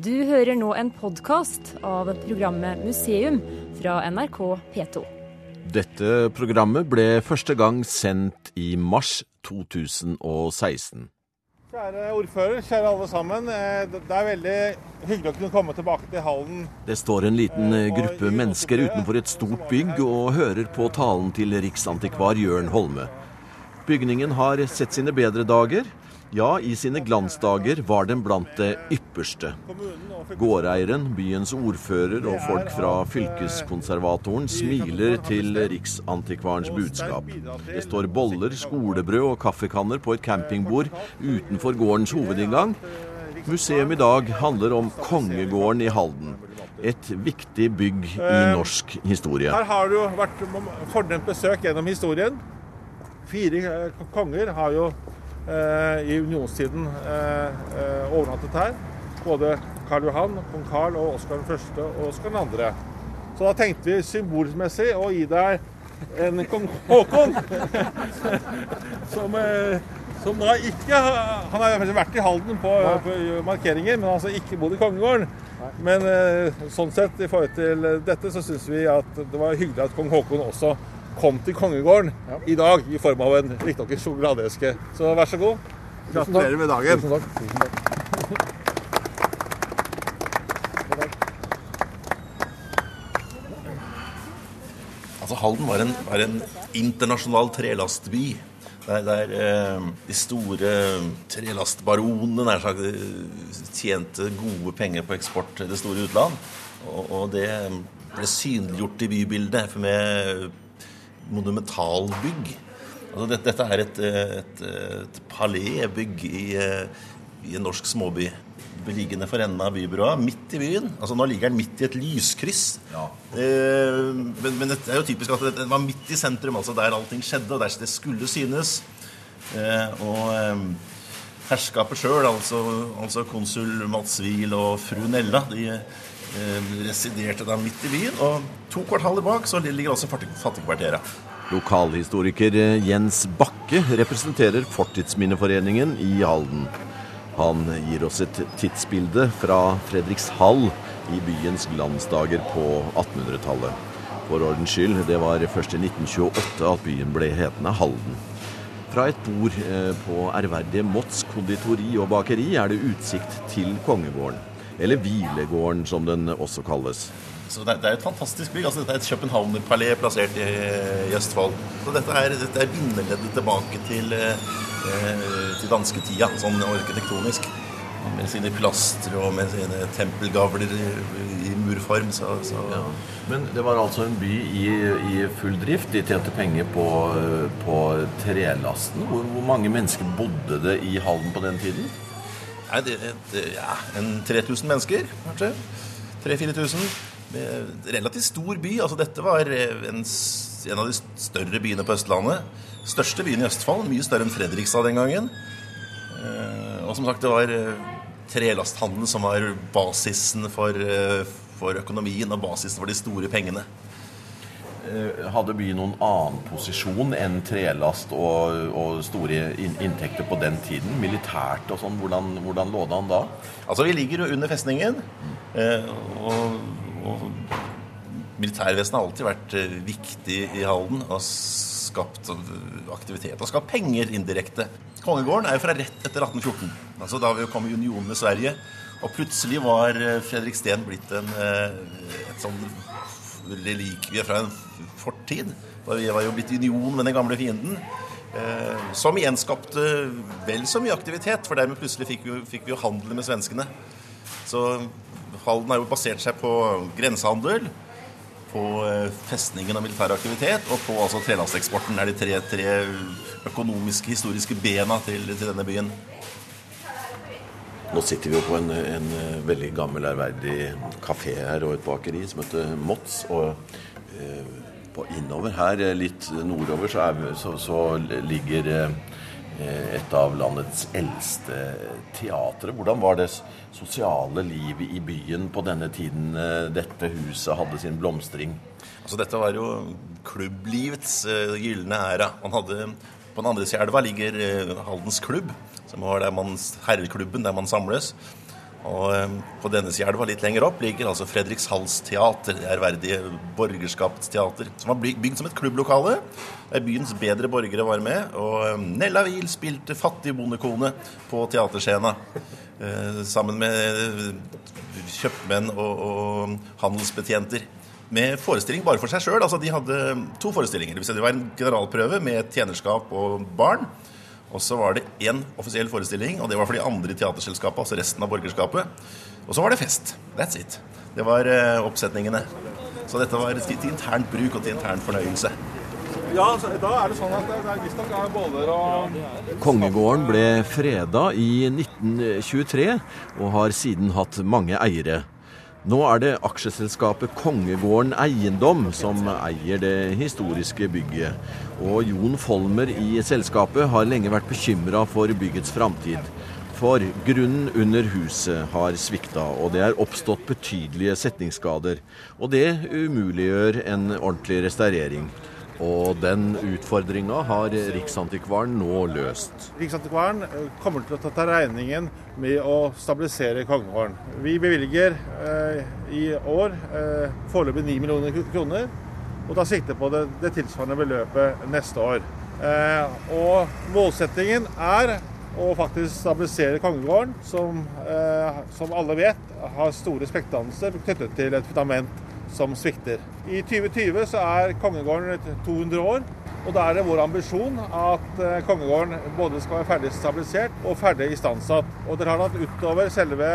Du hører nå en podkast av programmet Museum fra NRK P2. Dette programmet ble første gang sendt i mars 2016. Kjære ordfører, kjære alle sammen. Eh, Det er veldig hyggelig å kunne komme tilbake til hallen. Det står en liten eh, gruppe mennesker utenfor et stort bygg og hører på talen til riksantikvar Jørn Holme. Bygningen har sett sine bedre dager. Ja, i sine glansdager var den blant det ypperste. Gårdeieren, byens ordfører og folk fra fylkeskonservatoren smiler til riksantikvarens budskap. Det står boller, skolebrød og kaffekanner på et campingbord utenfor gårdens hovedinngang. Museum i dag handler om kongegården i Halden. Et viktig bygg i norsk historie. Her har det jo vært fornemt besøk gjennom historien. Fire eh, konger har jo eh, i unionstiden eh, eh, overnattet her. Både Karl Johan, kong Karl og Oskar 1. og Oskar 2. Så da tenkte vi symbolmessig å gi deg en kong Haakon. som, eh, som da ikke Han har vært i Halden på, på markeringer, men altså ikke bodd i kongegården. Men eh, sånn sett, i forhold til dette, så syns vi at det var hyggelig at kong Haakon også kom til kongegården i dag i form av en riktignok sjokoladeeske. Så vær så god. Gratulerer med dagen. Tusen takk. Tusen takk. Altså Halden var en, var en internasjonal trelastby. Der, der eh, de store trelastbaronene nær sagt, eh, tjente gode penger på eksport til det store utland. Og, og det ble synliggjort i bybildet med monumentalbygg. Altså dette, dette er et, et, et palébygg i, eh, i en norsk småby. Beliggende for enden av bybrua, midt i byen. Altså Nå ligger den midt i et lyskryss. Eh, men, men det er jo typisk at den var midt i sentrum, altså der allting skjedde, og der det skulle synes. Eh, og eh, herskapet sjøl, altså, altså konsul Mats Wiel og fru Nella, de residerte da midt i byen. Og to kvartaler bak så ligger også fattigkvarteret. Lokalhistoriker eh, Jens Bakke representerer Fortidsminneforeningen i Halden. Han gir oss et tidsbilde fra Fredrikshall i byens glansdager på 1800-tallet. For ordens skyld, det var først i 1928 at byen ble hetende Halden. Fra et bord eh, på ærverdige Motts konditori og bakeri er det utsikt til kongegården. Eller Hvilegården, som den også kalles. Så det, det er et fantastisk bygg. altså Dette er et Københavner-palé plassert i, i Østfold. Så dette er, dette er bindeleddet tilbake til, eh, til dansketida, sånn arkitektonisk. Med sine plastre og med sine tempelgavler i, i murform. Så, så Men det var altså en by i, i full drift. De tjente penger på, på trelasten. Hvor, hvor mange mennesker bodde det i Halden på den tiden? Nei, det, det, ja, en 3000 mennesker, kanskje. 3000-4000. Relativt stor by. altså Dette var en, en av de større byene på Østlandet. Største byen i Østfold. Mye større enn Fredrikstad den gangen. Eh, og som sagt, det var trelasthandel som var basisen for, eh, for økonomien og basisen for de store pengene. Eh, Hadde byen noen annen posisjon enn trelast og, og store inntekter på den tiden? Militært og sånn, hvordan, hvordan lå det an da? Altså, vi ligger jo under festningen. Eh, og, og militærvesenet har alltid vært eh, viktig i Halden og skapt aktivitet og skapt penger indirekte. Kongegården er jo fra rett etter 1814, altså da vi kom i union med Sverige. Og plutselig var Fredriksten blitt en, et sånn relikvie fra en fortid. Vi var jo blitt union med den gamle fienden. Eh, som gjenskapte vel så mye aktivitet, for dermed plutselig fikk vi, fikk vi jo handel med svenskene. Så Halden har jo basert seg på grensehandel, på eh, festningen og militær aktivitet, og på altså trelasteksporten er de tre, tre økonomiske, historiske bena til, til denne byen. Nå sitter vi jo på en, en eh, veldig gammel, ærverdig kafé her og et bakeri som heter Motts. Og eh, på innover her, eh, litt nordover, så, er, så, så ligger et av landets eldste teatre. Hvordan var det sosiale livet i byen på denne tiden dette huset hadde sin blomstring? Altså Dette var jo klubblivets gylne æra. Man hadde, på den andre siden av elva ligger Haldens klubb, som var der man, herreklubben der man samles. Og eh, På Denneselva litt lenger opp ligger altså Fredrikshals teater, det ærverdige borgerskapets teater, som var bygd som et klubblokale. Der byens bedre borgere var med. Og eh, Nella Wiel spilte fattig bondekone på teaterscena. Eh, sammen med kjøpmenn og, og handelsbetjenter med forestilling bare for seg sjøl. Altså, de hadde to forestillinger. Det var en generalprøve med tjenerskap og barn. Og så var det én offisiell forestilling, og det var for de andre teaterselskapene, altså resten av borgerskapet. Og så var det fest. That's it. Det var uh, oppsetningene. Så dette var til, til internt bruk og til intern fornøyelse. Ja, da er det sånn at det er visstnok er boller og Kongegården ble freda i 1923 og har siden hatt mange eiere. Nå er det aksjeselskapet Kongegården Eiendom som eier det historiske bygget. Og Jon Folmer i selskapet har lenge vært bekymra for byggets framtid. For grunnen under huset har svikta, og det er oppstått betydelige setningsskader. Og det umuliggjør en ordentlig restaurering. Og den utfordringa har Riksantikvaren nå løst. Riksantikvaren eh, kommer til å ta regningen med å stabilisere Kongegården. Vi bevilger eh, i år eh, foreløpig 9 millioner kroner, og tar sikte på det, det tilsvarende beløpet neste år. Eh, og målsettingen er å faktisk stabilisere Kongegården, som, eh, som alle vet har store spektdannelser knyttet til et fundament som svikter. I 2020 så er Kongegården 200 år. Og da er det vår ambisjon at eh, Kongegården både skal være ferdig stabilisert og ferdig istandsatt. Og dere har hatt utover selve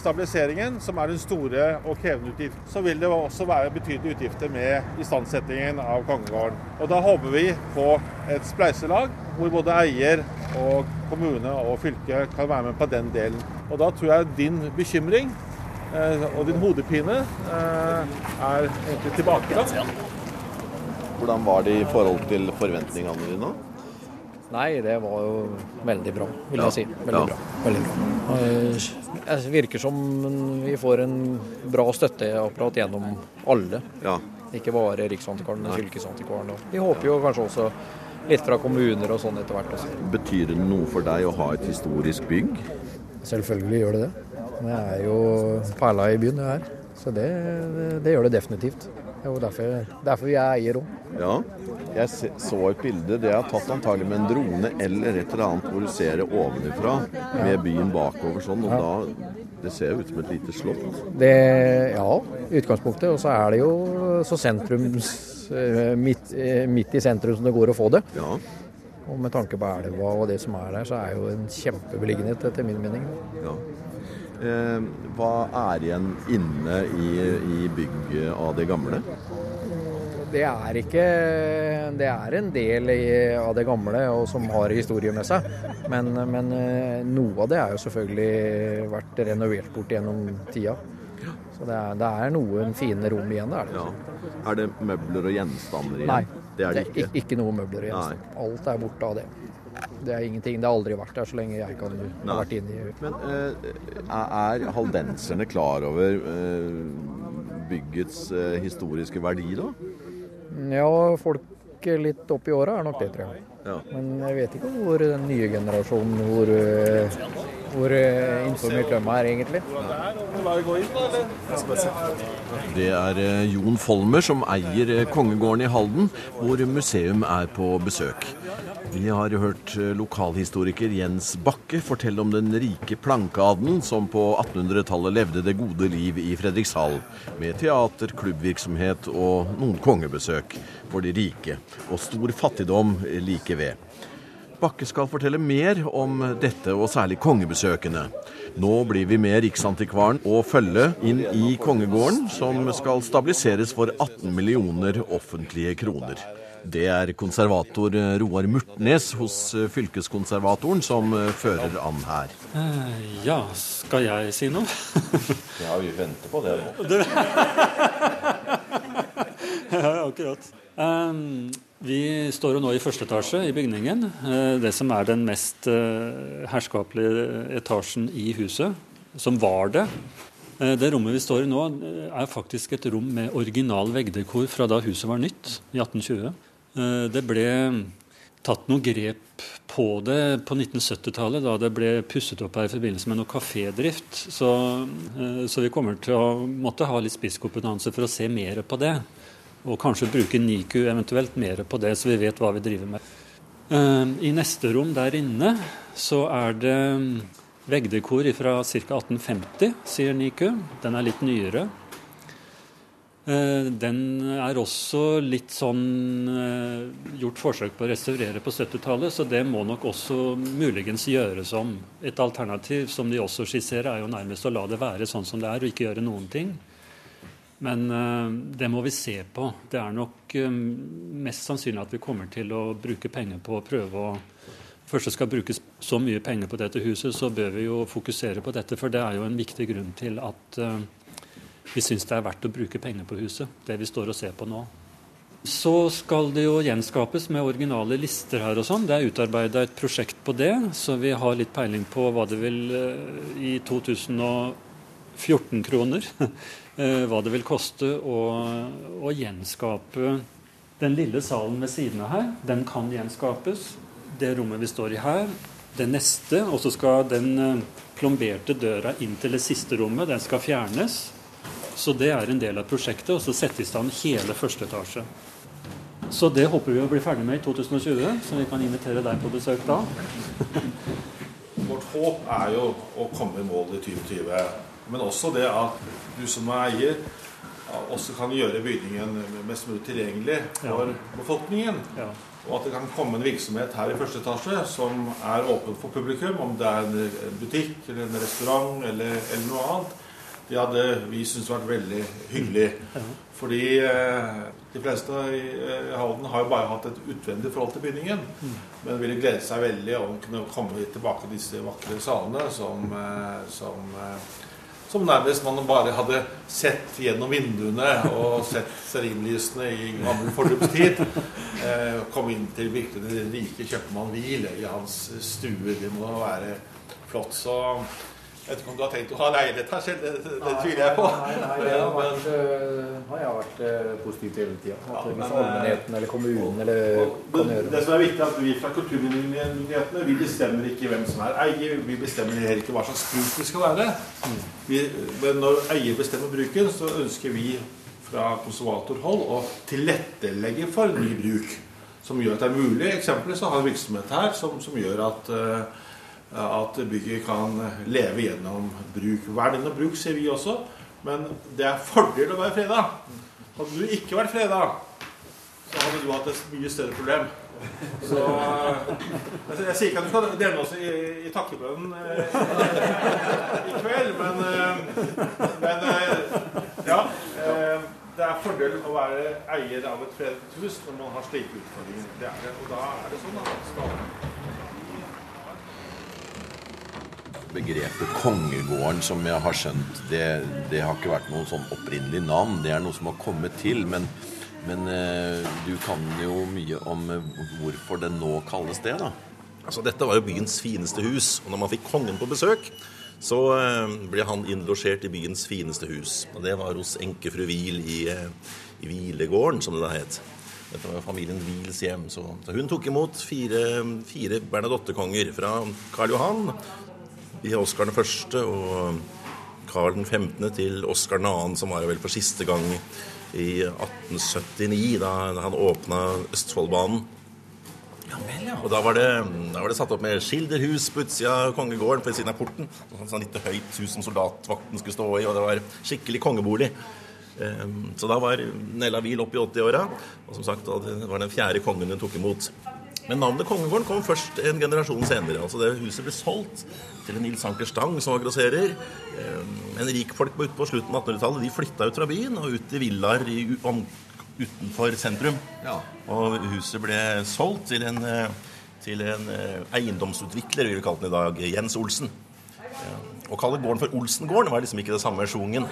stabiliseringen, som er den store og krevende utgift, så vil det også være betydelige utgifter med istandsettingen av Kongegården. Og da håper vi på et spleiselag hvor både eier og kommune og fylke kan være med på den delen. Og da tror jeg din bekymring og din hodepine eh, er egentlig tilbakegang. Hvordan var det i forhold til forventningene dine? Nei, det var jo veldig bra, vil jeg si. Veldig Ja. bra. Veldig bra. Eh, Det virker som vi får en bra støtteapparat gjennom alle. Ja. Ikke bare Riksantikvaren, men Fylkesantikvaren. og Vi håper jo kanskje også litt fra kommuner og sånn etter hvert også. Betyr det noe for deg å ha et historisk bygg? Selvfølgelig gjør det det. Det er jo perla i byen, det her. Så det, det, det gjør det definitivt. Det er jo derfor, derfor er eier òg. Ja. Jeg så et bilde. Det er tatt antagelig med en drone eller et eller annet hvor du ser det ovenifra med byen bakover sånn. Og da Det ser ut som et lite slott. Det, ja, i utgangspunktet. Og så er det jo så sentrums eh, midt, eh, midt i sentrum som det går å få det. Ja. Og med tanke på elva og det som er der, så er jo en kjempebeliggenhet etter min mening. ja. Eh, hva er igjen inne i, i bygget av det gamle? Det er ikke Det er en del i, av det gamle og som har historie med seg. Men, men eh, noe av det er jo selvfølgelig vært renovert bort gjennom tida. Så det er, det er noen fine rom igjen, det er det. Ja. Er det møbler og gjenstander igjen? Nei, Det er det ik- ikke. ikke noe møbler og gjenstand. Alt er borte av det. Det er ingenting. Det har aldri vært der så lenge jeg kan ha vært inne i Men eh, er haldenserne klar over eh, byggets eh, historiske verdi, da? Ja, folk litt opp i åra er nok det, tror jeg. Ja. Men jeg vet ikke hvor den nye generasjonen hvor, hvor informert de er, egentlig. Det er Jon Folmer som eier Kongegården i Halden, hvor museum er på besøk. Vi har hørt eh, lokalhistoriker Jens Bakke fortelle om den rike plankeadelen som på 1800-tallet levde det gode liv i Fredrikshall, med teater, klubbvirksomhet og noen kongebesøk for de rike, og stor fattigdom like ved. Bakke skal fortelle mer om dette, og særlig kongebesøkene. Nå blir vi med Riksantikvaren og følge inn i kongegården, som skal stabiliseres for 18 millioner offentlige kroner. Det er konservator Roar Murtnes hos fylkeskonservatoren som fører an her. Eh, Ja, skal jeg si noe? Ja, vi venter på det nå. ja, akkurat. Ehm, vi står jo nå i første etasje i bygningen. eh, det som er den mest eh, herskapelige etasjen i huset. Som var det. Eh, det rommet vi står i nå, eh, er faktisk et rom med original veggdekor fra da huset var nytt, i 1820. Eh, det ble tatt noen grep på det på 1970-tallet, da det ble pusset opp her i forbindelse med noe kafédrift. Så, eh, så, vi kommer til å måtte ha litt spisskompetanse for å se mer på det. Og kanskje bruke NIKU eventuelt mer på det, så vi vet hva vi driver med. Eh, I neste rom der inne så er det veggdekor fra ca. 1850, sier NIKU. Den er litt nyere. Eh, den er også litt sånn eh, gjort forsøk på å restaurere på 70-tallet, så det må nok også muligens gjøres om. Et alternativ som de også skisserer, er jo nærmest å la det være sånn som det er, og ikke gjøre noen ting. Men uh, det må vi se på. Det er nok mest sannsynlig at vi kommer til å bruke penger på å prøve å Først skal brukes så mye penger på dette huset, så bør vi jo fokusere på dette. For det er jo en viktig grunn til at vi syns det er verdt å bruke penger på huset. Det vi står og ser på nå. Så skal det jo gjenskapes med originale lister her og sånn. Det er utarbeida et prosjekt på det, så vi har litt peiling på hva det vil uh, i 2014 kroner uh, hva det vil koste å, å gjenskape den lille salen ved siden av her. Den kan gjenskapes. Det rommet vi står i her. Det neste, og så skal den plomberte døra inn til det siste rommet, den skal fjernes. Så det er en del av prosjektet, og så sette i stand hele første etasje. Så det håper vi å bli ferdig med i 2020, så vi kan invitere deg på besøk da. Vårt håp er jo å komme i mål i 2020. Men også det at du som er eier, også kan gjøre bygningen mest mulig tilgjengelig for ja. befolkningen. Ja. Og at det kan komme en virksomhet her i første etasje som er åpen for publikum, om det er en butikk eller en restaurant eller, eller noe annet det hadde vi syntes vært veldig hyggelig. Fordi eh, de fleste i eh, Halden har jo bare hatt et utvendig forhold til bygningen. Mm. Men ville glede seg veldig om å kunne komme tilbake til disse vakre salene som, eh, som, eh, som, nærmest man bare hadde sett gjennom vinduene og sett stearinlysene i gammel fordumstid. Eh, komme inn til virkelig den rike kjøpmann hvile i hans stue. Det må være flott. Så vet ikke om du har tenkt å ha leilighet her selv, det, det, tviler jeg på. Nei, nei, det har, vært, uh, har jeg vært uh, positiv til hele tida. Ja, hvis allmennheten eller kommunen eller og, gjøre det. som er viktig, er at vi fra kulturmyndighetene vi bestemmer ikke hvem som er eier. Vi bestemmer heller ikke hva slags bruk det skal være. Mm. Vi, men når eier bestemmer bruken, så ønsker vi fra konservatorhold å tilrettelegge for ny bruk. Som gjør at det er mulig. Eksempelvis har vi en virksomhet her som, som gjør at uh, at bygget kan leve gjennom bruk. Vern og bruk ser vi også, men det er fordel å være freda. Hadde du ikke vært freda, så hadde du hatt et mye større problem. Så altså, Jeg sier ikke at du skal dele oss i, i takkebønnen eh, i kveld, men, eh, men eh, ja. Eh, det er fordel å være eier av et fredet hus når man har slike utfordringer. Det det, og da er det sånn at staten begrepet kongegården, som jeg har skjønt, det, det, har ikke vært noe sånn opprinnelig navn. Det er noe som har kommet til. Men, men eh, du kan jo mye om eh, hvorfor det nå kalles det, da. Altså, dette var jo byens fineste hus, og når man fikk kongen på besøk, så eh, ble han innlosjert i byens fineste hus. Og det var hos enkefru Wiel i, i Hvilegården, som det da het. Dette var familien Wiels hjem. Så, så, hun tok imot fire, fire Bernadotte-konger fra Karl Johan i Oscar den første og Karl den 15. til Oscar 2., som var vel for siste gang i 1879, da han åpna Østfoldbanen. Og da var, det, da var det satt opp med skilderhus på utsida av kongegården på siden av porten. Sånn, sånn litt høyt hus som soldatvakten skulle stå i, og det var skikkelig kongebolig. Ehm, så da var Nella Wiel oppe i 80-åra, og som sagt, det var den fjerde kongen hun tok imot. Men navnet Kongegården kom først en generasjon senere. altså det Huset ble solgt til en Nils Anker Stang, som var grosserer. Eh, men rikfolk på, på slutten av 1800-tallet de flytta ut fra byen og ut i villaer utenfor sentrum. Ja. Og huset ble solgt til en, eh, til en eh, eiendomsutvikler, vi vil kalle den i dag, Jens Olsen. Å kalle gården for Olsengården var liksom ikke det samme sjungen.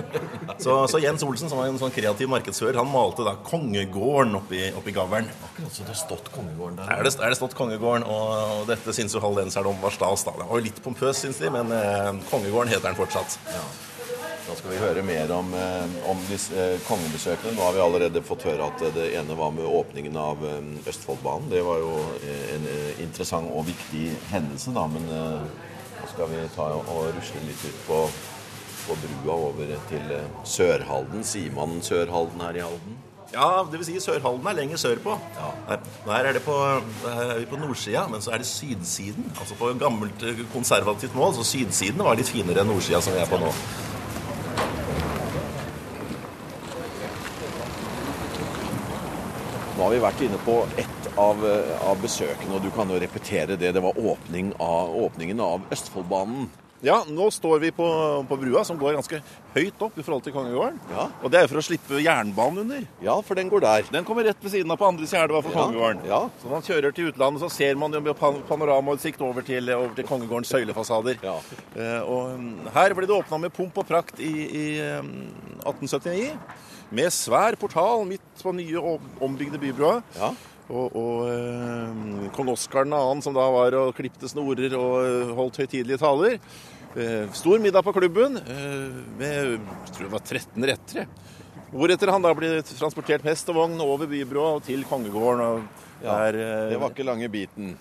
Så, så, Jens Olsen, som var en sånn kreativ markedsfører, han malte da Kongegården oppi, oppi gavlen. Akkurat så det har stått Kongegården der. Er det, er det stått Kongegården, og, og dette syns jo haldenserne om var stas. da. Det var jo litt pompøst, syns de, men eh, Kongegården heter den fortsatt. Ja. Da skal vi høre mer om, eh, om disse eh, kongebesøkene. Nå har vi allerede fått høre at det ene var med åpningen av eh, Østfoldbanen. Det var jo eh, en eh, interessant og viktig hendelse, da. Men skal vi ta og rusle litt ut på, på brua over til eh, Sørhalden. Sier man Sørhalden her i Halden? Ja, det vil si Sørhalden er lenger sørpå. Her, her, er på, her er vi på nordsida, men så er det sydsiden. Altså på gammelt eh, konservativt mål, så sydsiden var litt finere enn nordsida som vi er på nå. Nå har vi vært inne på ett av, eh, av besøkene, og du kan jo repetere det. Det var åpning av, åpningen av Østfoldbanen. Ja, nå står vi på, på brua, som går ganske høyt opp i forhold til Kongegården. Ja. Og det er for å slippe jernbanen under. Ja, for den går der. Den kommer rett ved siden av på andre siden elva for Ja, Kongegården. ja. Så når man kjører til utlandet, så ser man jo med panoramautsikt over til, over til Kongegårdens søylefasader. Ja. Eh, og mm, her ble det åpna med pomp og prakt i, i mm, 1879. Med svær portal midt på nye om- ombygde bybrua. Ja. Og, og eh, kong Oskar 2., som da var og klipte snorer og eh, holdt høytidelige taler. Eh, stor middag på klubben eh, med jeg tror det var 13 rettere. Hvoretter han da ble transportert med hest og vogn over bybrua og til kongegården. Og Ja, der, eh, Det var ikke lange biten.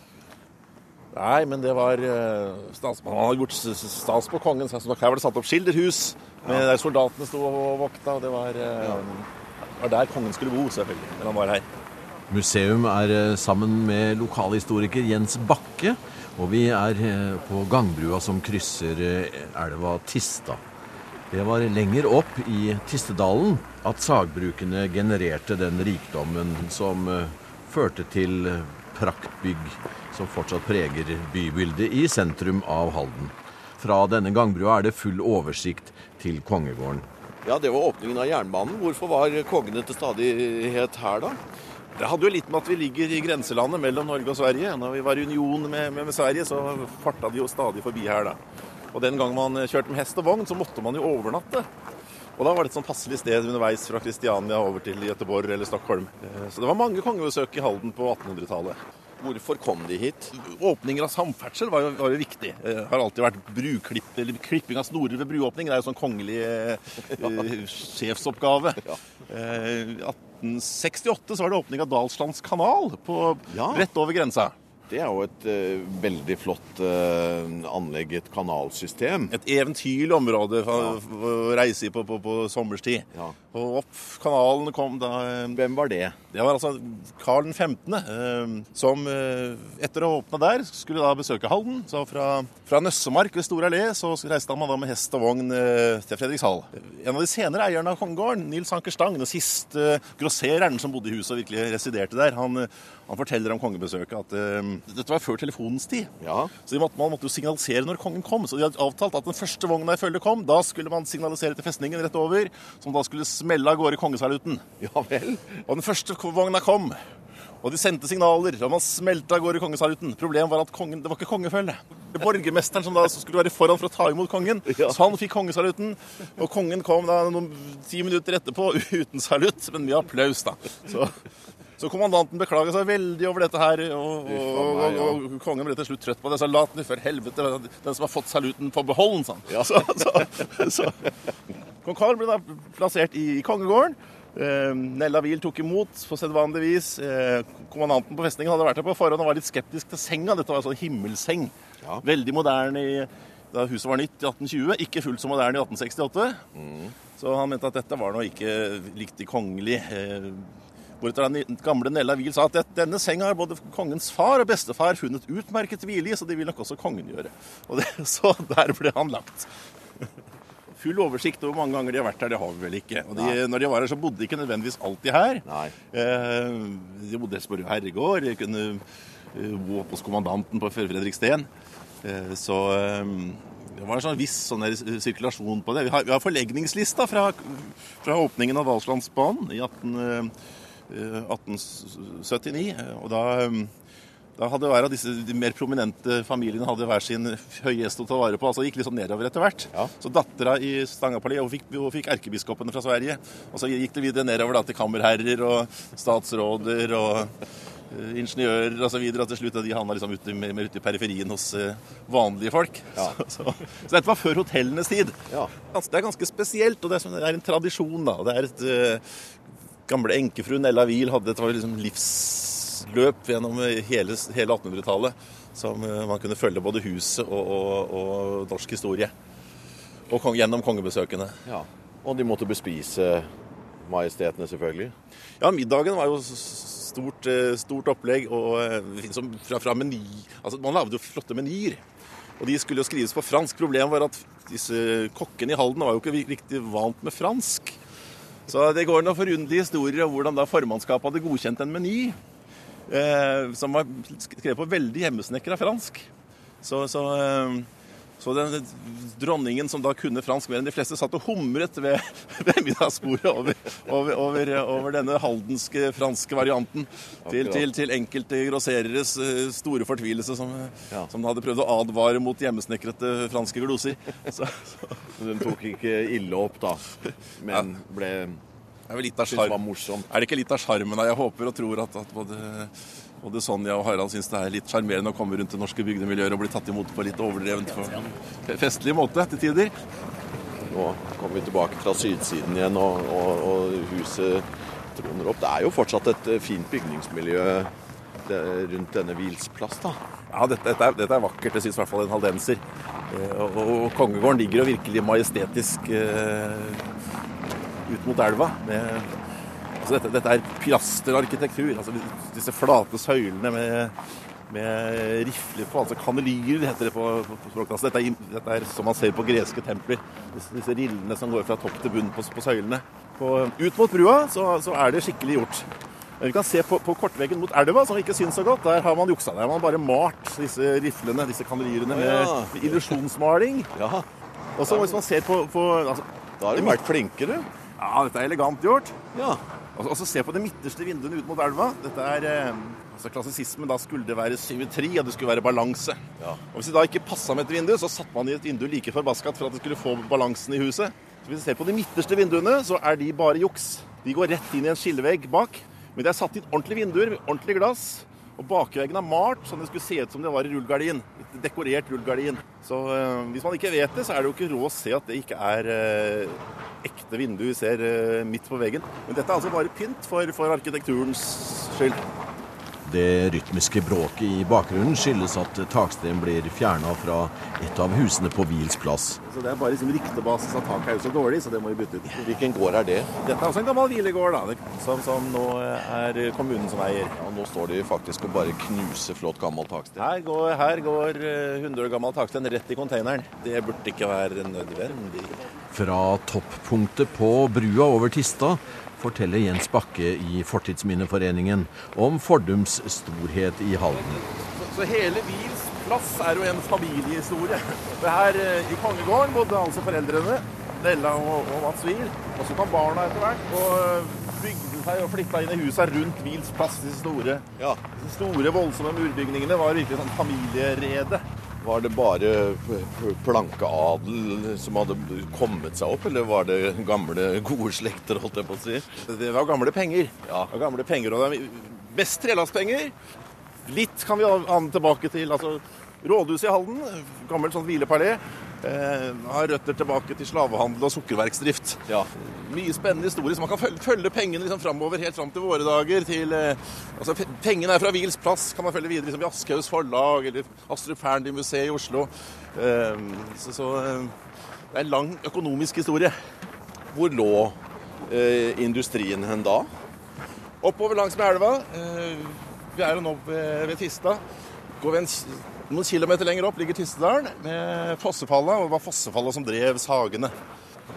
Nei, men det var eh, stas, Han hadde gjort stas på kongen. Så her var det satt opp skilderhus med der soldatene sto og vokta. og Det var, det var der kongen skulle bo, selvfølgelig. Men han var her. Museum er eh, sammen med lokalhistoriker Jens Bakke, og vi er eh, på gangbrua som krysser eh, elva Tista. Det var lenger opp i Tistedalen at sagbrukene genererte den rikdommen som førte til praktbygg som fortsatt preger bybildet i sentrum av Halden. Fra denne gangbrua er det full oversikt til kongegården. Ja, det var åpningen av jernbanen. Hvorfor var kongene til stadighet her, da? Det hadde jo litt med at vi ligger i grenselandet mellom Norge og Sverige. Når vi var i union med, med, med Sverige, så farta de jo stadig forbi her, da. Og den gang man kjørte med hest og vogn, så måtte man jo overnatte. Og da var det et sånn passelig sted underveis fra Kristiania over til Gøteborg eller Stockholm. Eh, Så det var mange kongebesøk i Halden på 1800-tallet. Hvorfor kom de hit? Åpninger av samferdsel var jo, var jo viktig. Det har alltid vært bruklipp, eller klipping av snorer ved bruåpning. Det er jo sånn kongelig eh, sjefsoppgave. Eh, 1868 så var det åpning av Dalslands kanal på, Ja. rett over grensa. Det er jo et uh, veldig flott uh, anlegg, et kanalsystem. Et eventyrlig område å ja. reise i på, på, på sommerstid. Ja. Og opp kanalen kom da eh, Hvem var det? Det var altså Karl 15., uh, som eh, etter å ha åpna der, skulle da besøke Halden. Så fra, fra Nøssemark ved Store allé så reiste man da med hest og vogn eh, til Fredrikshall. En av de senere eierne av kongegården, Nils Anker Stang, den siste grossereren som bodde i huset og virkelig residerte der, han, eh, han forteller om kongebesøket at eh, dette var før telefonens tid. Ja. Så de måtte, man måtte jo signalisere når kongen kom. Så de hadde avtalt at den første vogna i følge kom, da skulle man signalisere til festningen rett over, som da skulle smelle av gårde kongesaluten. Ja vel? Og den første vogna kom. Og de sendte signaler, og man smelte av gårde kongesaluten. Problemet var at kongen, det var ikke kongefølge. Det Borgermesteren som da skulle være foran for å ta imot kongen. Ja. Så han fikk kongesaluten. Og kongen kom da noen ti minutter etterpå uten salutt, men med applaus, da. Så, så kommandanten beklaga seg veldig over dette her, og, og, og, og, kongen ble til slutt trøtt på det. Så la den for helvete, den som har fått saluten, på beholden, sa han. Så, så, så. Kong Karl ble da plassert i kongegården. Eh, Nella Wiel tok imot på sedvanlig vis. Eh, kommandanten på festningen hadde vært her på forhånd og var litt skeptisk til senga. Dette var en sånn himmelseng. Ja. Veldig moderne i, da huset var nytt i 1820. Ikke fullt så moderne i 1868. Så han mente at dette var nå ikke riktig kongelig. Eh, Hvoretter den gamle Nella Wiel sa at denne senga har både kongens far og bestefar funnet utmerket hvile i, så det vil nok også kongen gjøre. Og det, så der ble han lagt. Full oversikt over hvor mange ganger de har vært her, det har vi vel ikke. Og de, når de var her, så bodde de ikke nødvendigvis alltid her. Nei. Eh, de bodde helst på Rød herregård, de kunne eh, bo oppe hos kommandanten på Fredriksten. Eh, så eh, det var en sånn viss sånn der sirkulasjon på det. Vi har, vi har forlegningslista fra, fra åpningen av Dalslandsbanen i 18, eh, 1879. Og da, eh, da hadde hver av disse mer prominente familiene hadde hver sin høyhest å ta vare på. altså gikk sånn nedover etter hvert. Ja. Så dattera i Stangapalli hun fikk, hun fikk erkebiskopene fra Sverige. Og så gikk det videre nedover da, til kammerherrer og statsråder og eh, ingeniører osv. Og, og til slutt de havna liksom ute, mer ute i periferien hos uh, vanlige folk. Ja. Så, så, så, dette var før hotellenes tid. Ja. Det er ganske spesielt, og det er, det er en tradisjon. da. Det er et uh, Gamle enkefru Nella Wiel hadde et liksom livsløp gjennom hele, hele 1800-tallet som uh, man kunne følge både huset og, og, og norsk historie. Og kong, gjennom kongebesøkene. Ja. Og de måtte bespise majestetene, selvfølgelig. Ja, middagen var jo stort, eh, stort opplegg. og eh, fra, fra meny, altså Man lagde jo flotte menyer. Og de skulle jo skrives på fransk. Problemet var at disse kokkene i Halden var jo ikke riktig vant med fransk. Så det går noen forunderlige historier om hvordan da formannskapet hadde godkjent en meny eh, som var skrevet på veldig hjemmesnekra fransk. Så, så, eh, så den dronningen som da kunne fransk mer enn de fleste, satt og humret ved, ved middagsbordet over, over, over, over denne haldenske franske varianten. Til, til, til enkelte grossereres eh, store fortvilelse, som, Ja. som hadde prøvd å advare mot hjemmesnekrete franske gloser. Så, så Den tok ikke ille opp, da. Men ble det er det var morsomt. Er det ikke litt av sjarmen? Jeg håper og tror at, at både, både Sonja og Harald syns det er litt sjarmerende å komme rundt det norske bygdemiljøet og bli tatt imot på litt overdrevent og festlig måte til tider. Nå kommer vi tilbake fra sydsiden igjen, og, og, og huset troner opp. Det er jo fortsatt et eh, fint bygningsmiljø rundt denne Wiels plass, da. Ja, dette, dette, er, dette er vakkert. Det syns i hvert fall en haldenser. Eh, Og, og Kongegården ligger jo virkelig majestetisk uh, ut mot elva. Med, altså dette, dette er pilasterarkitektur. Altså disse flate søylene med, med rifler på. Altså kanelyrer heter det på, på, på språket. Altså dette, er, dette er som man ser på greske templer. Disse, disse rillene som går fra topp til bunn på, på søylene. På, ut mot brua så, så er det skikkelig gjort. Men vi kan se på, på kortveggen mot elva, som vi ikke syns så godt. Der har man juksa. Der har man bare malt disse riflene, disse kanelyrene, med, Ja. med illusjonsmaling. Ja, Og så hvis man ser på, på altså, da har de vært flinkere. Ja, dette er elegant gjort. Ja. Og og så se på de midterste vinduene ut mot elva. Dette er eh, altså klassisisme. da skulle det være symmetri, og det skulle være balanse. Ja. Og Hvis det da ikke passa med et vindu, så satte man i et vindu like forbaskat for at det skulle få balansen i huset. Så Hvis du ser på de midterste vinduene, så er de bare juks. De går rett inn i en skillevegg bak. Men det er satt inn ordentlige vinduer med ordentlig glass. Og bakveggen er malt sånn det skulle se ut som det var i rullegardin. Et dekorert rullegardin. Så eh, hvis man ikke vet det, så er det jo ikke råd å se at det ikke er eh, ekte vindu vi ser eh, midt på veggen. Men dette er altså bare pynt for, for arkitekturens skyld. Det rytmiske bråket i bakgrunnen skyldes at taksten blir fjerna fra et av husene på Wiels plass. Så det er bare liksom ryktebasis at taket er jo så dårlig, så det må vi bytte ut. Hvilken gård er det? Dette er også en gammel hvilegård, da, som, som nå er kommunen som eier. Ja, Nå står de faktisk og bare knuser flott gammel taksted. Her går, her går eh, 100 år gammel taksted rett i konteineren. Det burde ikke være nødvendig. Fra toppunktet på brua over Tista forteller Jens Bakke i Fortidsminneforeningen om Fordums storhet i Halden. Så, så hele Wils plass er jo en familiehistorie. For her eh, i Kongegården bodde altså foreldrene, Nella og, og Mats Wiel. Og så kom barna etter hvert og eh, bygde seg og flytta inn i husa rundt Wiels plass. Disse store, Ja, disse store, voldsomme murbygningene var virkelig sånn familierede. Var det bare plankeadel som hadde kommet seg opp, eller var det gamle, gode slekter, holdt jeg på å si? Det var gamle penger. Ja. Det var gamle penger, og det er Best trelastpenger. Litt kan vi ane tilbake til altså, Rådhuset i Halden, gammelt sånn hvilepalé, eh, har røtter tilbake til slavehandel og sukkerverksdrift. Ja. Mye spennende historie, så man kan følge, følge pengene liksom framover helt fram til våre dager. Til, eh, altså, pengene er fra Wiels plass, kan man følge videre liksom, i Aschehougs forlag eller Astrup Fearnley-museet i Oslo. Eh, så så eh, det er en lang økonomisk historie. Hvor lå eh, industrien hen da? Oppover langs med elva. Eh, vi er jo nå ved, ved Tista. Går vi en, noen kilometer lenger opp ligger Tistedalen med Fossefalla, og det var Fossefalla som drev Sagene.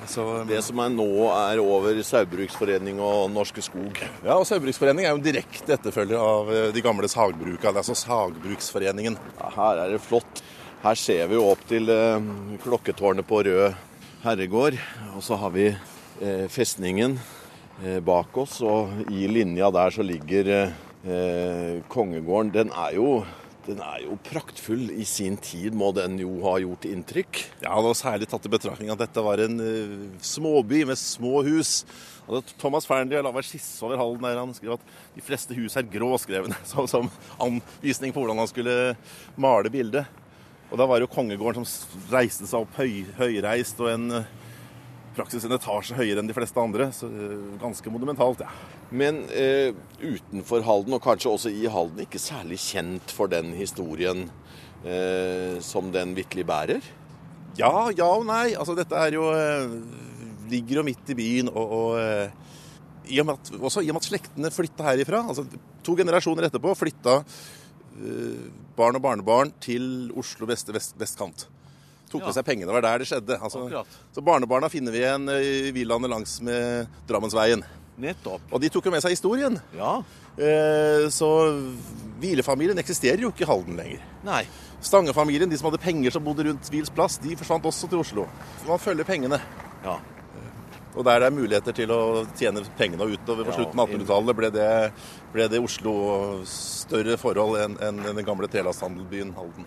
Så, Det som er nå er over Saugbruksforening og Norske Skog. ja, og Saugbruksforening er jo en direkte etterfølger av eh, de gamle sagbruka. Altså Sagbruksforeningen. Ja, her er det flott. Her ser vi jo opp til eh, klokketårnet på Rød herregård. Og så har vi eh, festningen eh, bak oss, og i linja der så ligger eh, eh, kongegården. Den er jo Den er jo praktfull. I sin tid må den jo ha gjort inntrykk. Ja, var særlig tatt i betraktning at dette var en uh, småby med små hus. Altså, Thomas Fearnley la en skisse over hallen der han skrev at de fleste hus er gråskrevne, som, som anvisning på hvordan han skulle male bildet. Og da var det jo kongegården som reiste seg opp høy, høyreist, og en uh, praksis en etasje høyere enn de fleste andre. Så uh, ganske monumentalt, ja. Men eh, utenfor Halden, og kanskje også i Halden, ikke særlig kjent for den historien eh, som den vitterlig bærer? Ja, ja og nei. Altså, dette er jo eh, Ligger jo midt i byen, og, og eh, i og med at, også i og med at slektene flytta herifra, altså to generasjoner etterpå, flytta eh, barn og barnebarn til Oslo vest, vest, vestkant. Tok med Ja. seg pengene. Det var der det skjedde. Altså, så barnebarna finner vi igjen eh, i villaene langs med Drammensveien. Nettopp. Og de tok jo med seg historien. Ja. Eh, så hvilefamilien eksisterer jo ikke i Halden lenger. Nei. Stange-familien, de som hadde penger som bodde rundt Hvils plass, de forsvant også til Oslo. Så man følger pengene. Ja. Og der det er muligheter til å tjene pengene utover på Ja, slutten av 1800-tallet, ble, det- ble det Oslo større forhold enn enn den gamle trelasthandelbyen Halden.